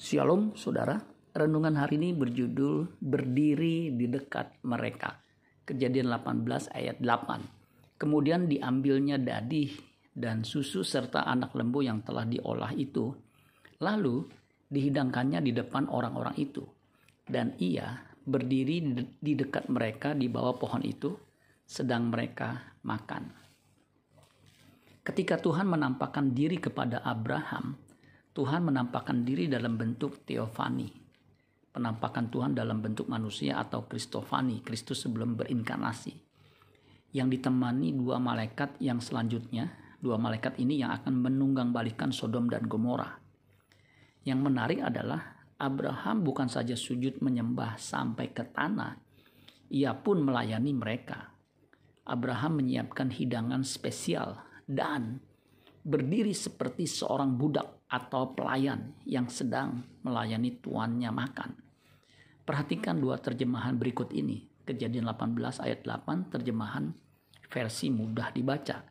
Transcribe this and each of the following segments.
Shalom saudara, renungan hari ini berjudul Berdiri di dekat mereka. Kejadian 18 ayat 8. Kemudian diambilnya dadih dan susu serta anak lembu yang telah diolah itu. Lalu dihidangkannya di depan orang-orang itu. Dan ia berdiri di dekat mereka di bawah pohon itu sedang mereka makan. Ketika Tuhan menampakkan diri kepada Abraham, Tuhan menampakkan diri dalam bentuk teofani. Penampakan Tuhan dalam bentuk manusia atau Kristofani, Kristus sebelum berinkarnasi. Yang ditemani dua malaikat yang selanjutnya, dua malaikat ini yang akan menunggang balikan Sodom dan Gomora. Yang menarik adalah Abraham bukan saja sujud menyembah sampai ke tanah, ia pun melayani mereka. Abraham menyiapkan hidangan spesial dan berdiri seperti seorang budak atau pelayan yang sedang melayani tuannya makan. Perhatikan dua terjemahan berikut ini. Kejadian 18 ayat 8 terjemahan versi mudah dibaca.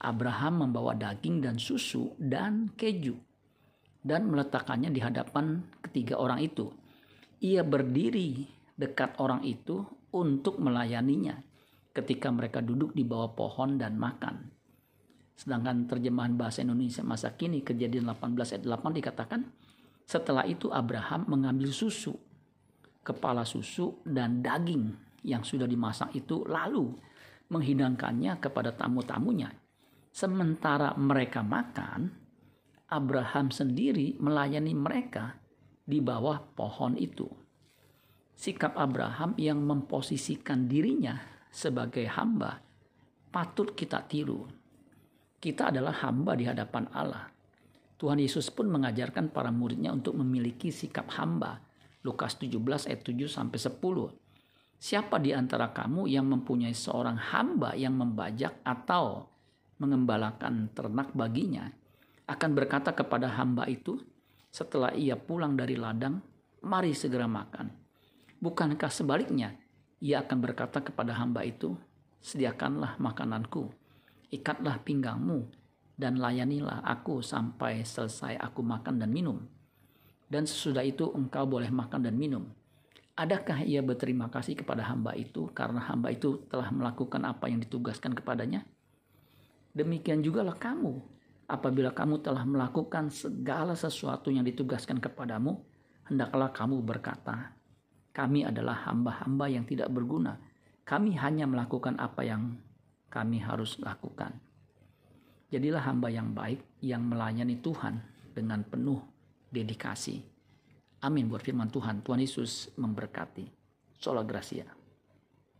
Abraham membawa daging dan susu dan keju dan meletakkannya di hadapan ketiga orang itu. Ia berdiri dekat orang itu untuk melayaninya ketika mereka duduk di bawah pohon dan makan. Sedangkan terjemahan bahasa Indonesia masa kini kejadian 18 ayat 8 dikatakan setelah itu Abraham mengambil susu, kepala susu dan daging yang sudah dimasak itu lalu menghidangkannya kepada tamu-tamunya. Sementara mereka makan, Abraham sendiri melayani mereka di bawah pohon itu. Sikap Abraham yang memposisikan dirinya sebagai hamba patut kita tiru kita adalah hamba di hadapan Allah. Tuhan Yesus pun mengajarkan para muridnya untuk memiliki sikap hamba. Lukas 17 ayat 7 sampai 10. Siapa di antara kamu yang mempunyai seorang hamba yang membajak atau mengembalakan ternak baginya akan berkata kepada hamba itu setelah ia pulang dari ladang, mari segera makan. Bukankah sebaliknya, ia akan berkata kepada hamba itu, sediakanlah makananku ikatlah pinggangmu dan layanilah aku sampai selesai aku makan dan minum. Dan sesudah itu engkau boleh makan dan minum. Adakah ia berterima kasih kepada hamba itu karena hamba itu telah melakukan apa yang ditugaskan kepadanya? Demikian juga lah kamu. Apabila kamu telah melakukan segala sesuatu yang ditugaskan kepadamu, hendaklah kamu berkata, kami adalah hamba-hamba yang tidak berguna. Kami hanya melakukan apa yang kami harus lakukan. Jadilah hamba yang baik yang melayani Tuhan dengan penuh dedikasi. Amin buat firman Tuhan. Tuhan Yesus memberkati. Sola Gracia.